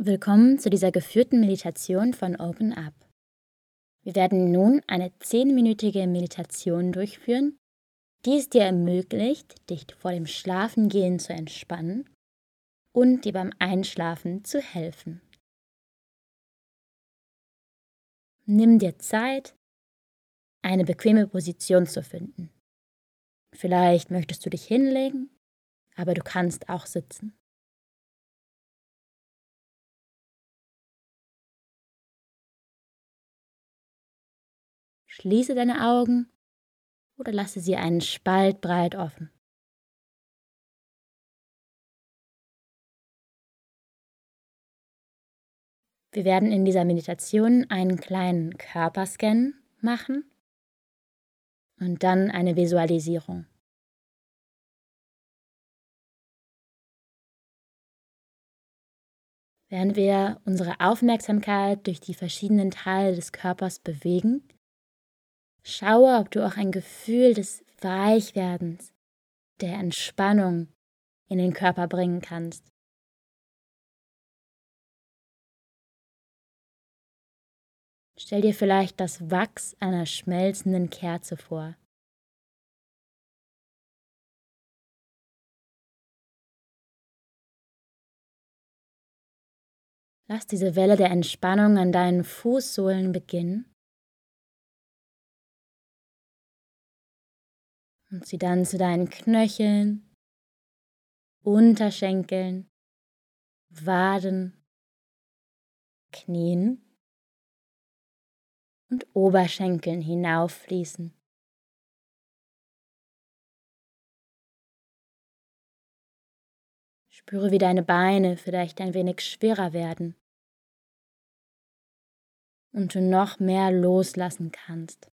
Willkommen zu dieser geführten Meditation von Open Up. Wir werden nun eine zehnminütige Meditation durchführen, die es dir ermöglicht, dich vor dem Schlafengehen zu entspannen und dir beim Einschlafen zu helfen. Nimm dir Zeit, eine bequeme Position zu finden. Vielleicht möchtest du dich hinlegen, aber du kannst auch sitzen. Schließe deine Augen oder lasse sie einen Spalt breit offen. Wir werden in dieser Meditation einen kleinen Körperscan machen und dann eine Visualisierung. Während wir unsere Aufmerksamkeit durch die verschiedenen Teile des Körpers bewegen, Schaue, ob du auch ein Gefühl des Weichwerdens, der Entspannung in den Körper bringen kannst. Stell dir vielleicht das Wachs einer schmelzenden Kerze vor. Lass diese Welle der Entspannung an deinen Fußsohlen beginnen und sie dann zu deinen Knöcheln, Unterschenkeln, Waden, Knien und Oberschenkeln hinauffließen. Spüre, wie deine Beine vielleicht ein wenig schwerer werden und du noch mehr loslassen kannst.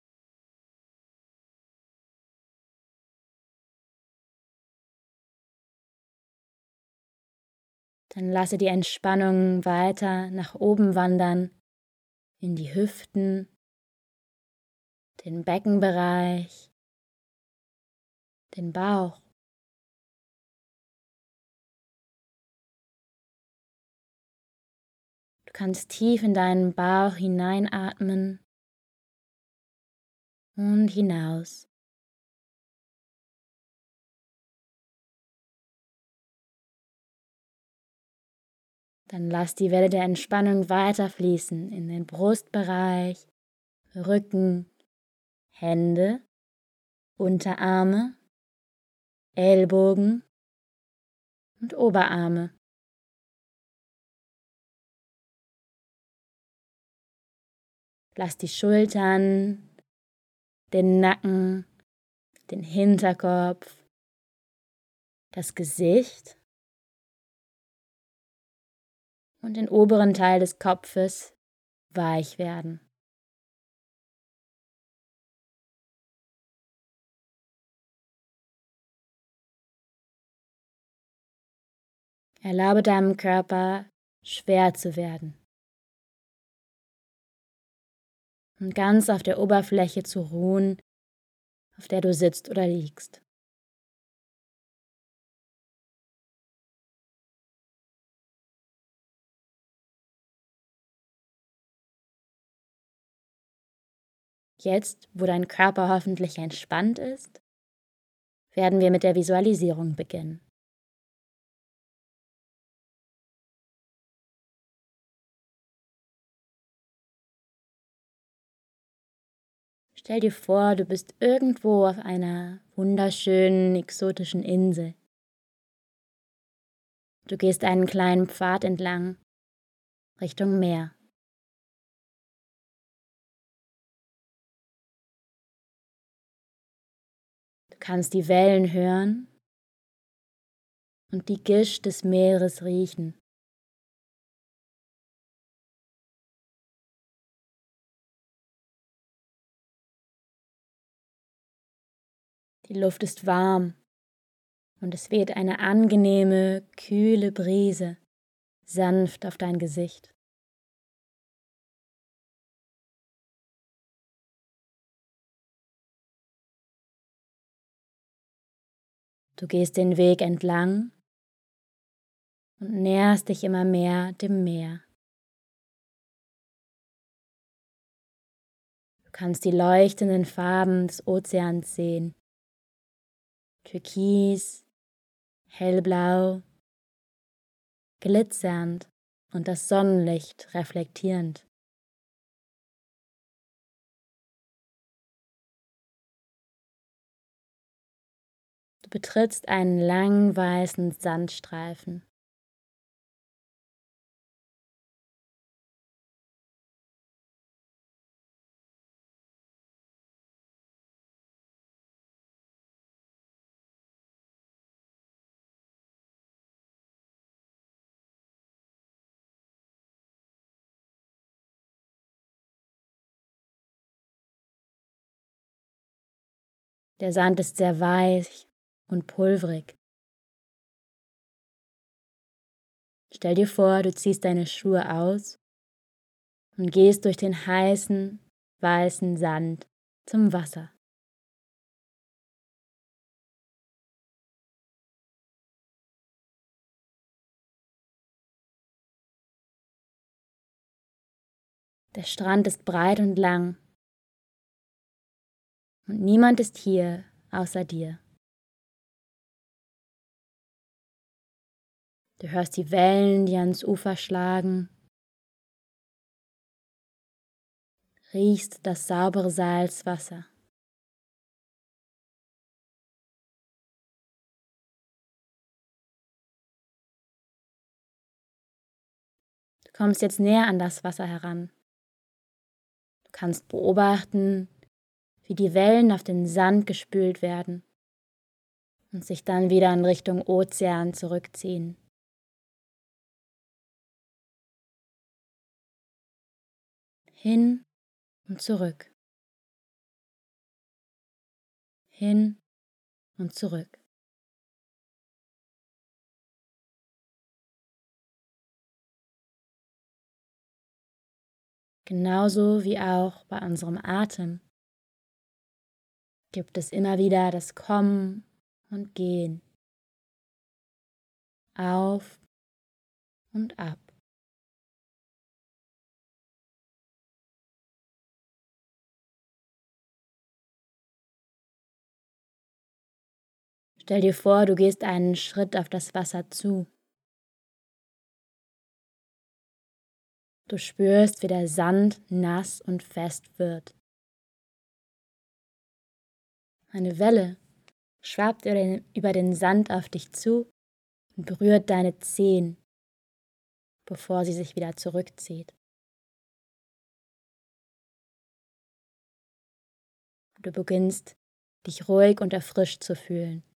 Dann lasse die Entspannung weiter nach oben wandern, in die Hüften, den Beckenbereich, den Bauch. Du kannst tief in deinen Bauch hineinatmen und hinaus. Dann lass die Welle der Entspannung weiterfließen in den Brustbereich, Rücken, Hände, Unterarme, Ellbogen und Oberarme. Lass die Schultern, den Nacken, den Hinterkopf, das Gesicht und den oberen Teil des Kopfes weich werden. Erlaube deinem Körper schwer zu werden und ganz auf der Oberfläche zu ruhen, auf der du sitzt oder liegst. Jetzt, wo dein Körper hoffentlich entspannt ist, werden wir mit der Visualisierung beginnen. Stell dir vor, du bist irgendwo auf einer wunderschönen, exotischen Insel. Du gehst einen kleinen Pfad entlang Richtung Meer. Kannst die Wellen hören und die Gischt des Meeres riechen. Die Luft ist warm und es weht eine angenehme, kühle Brise sanft auf dein Gesicht. Du gehst den Weg entlang und näherst dich immer mehr dem Meer. Du kannst die leuchtenden Farben des Ozeans sehen. Türkis, hellblau, glitzernd und das Sonnenlicht reflektierend. Du betrittst einen langen weißen Sandstreifen. Der Sand ist sehr weich und pulverig. Stell dir vor, du ziehst deine Schuhe aus und gehst durch den heißen, weißen Sand zum Wasser. Der Strand ist breit und lang und niemand ist hier außer dir. Du hörst die Wellen, die ans Ufer schlagen, riechst das saubere Salzwasser. Du kommst jetzt näher an das Wasser heran. Du kannst beobachten, wie die Wellen auf den Sand gespült werden und sich dann wieder in Richtung Ozean zurückziehen. Hin und zurück. Hin und zurück. Genauso wie auch bei unserem Atem gibt es immer wieder das Kommen und Gehen, auf und ab. Stell dir vor, du gehst einen Schritt auf das Wasser zu. Du spürst, wie der Sand nass und fest wird. Eine Welle schwappt über den Sand auf dich zu und berührt deine Zehen, bevor sie sich wieder zurückzieht. Du beginnst, dich ruhig und erfrischt zu fühlen.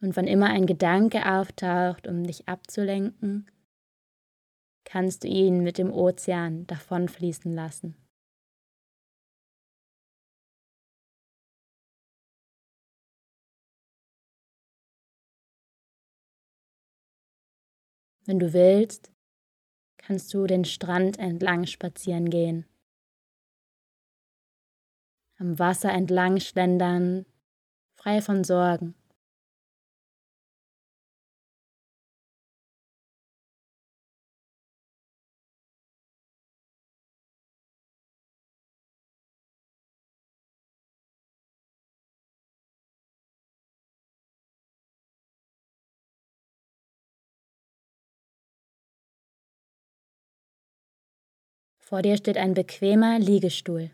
Und wann immer ein Gedanke auftaucht, um dich abzulenken, kannst du ihn mit dem Ozean davonfließen lassen. Wenn du willst, kannst du den Strand entlang spazieren gehen, am Wasser entlang schlendern, frei von Sorgen. Vor dir steht ein bequemer Liegestuhl.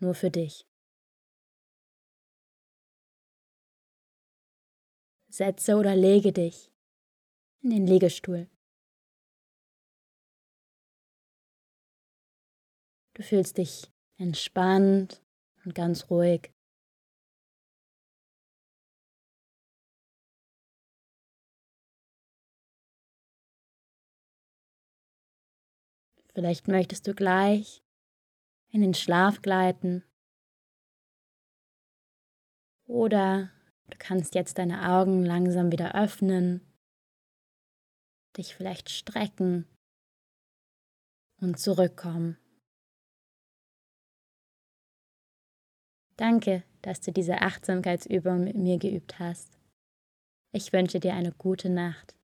Nur für dich. Setze oder lege dich in den Liegestuhl. Du fühlst dich entspannt und ganz ruhig. Vielleicht möchtest du gleich in den Schlaf gleiten. Oder du kannst jetzt deine Augen langsam wieder öffnen, dich vielleicht strecken und zurückkommen. Danke, dass du diese Achtsamkeitsübung mit mir geübt hast. Ich wünsche dir eine gute Nacht.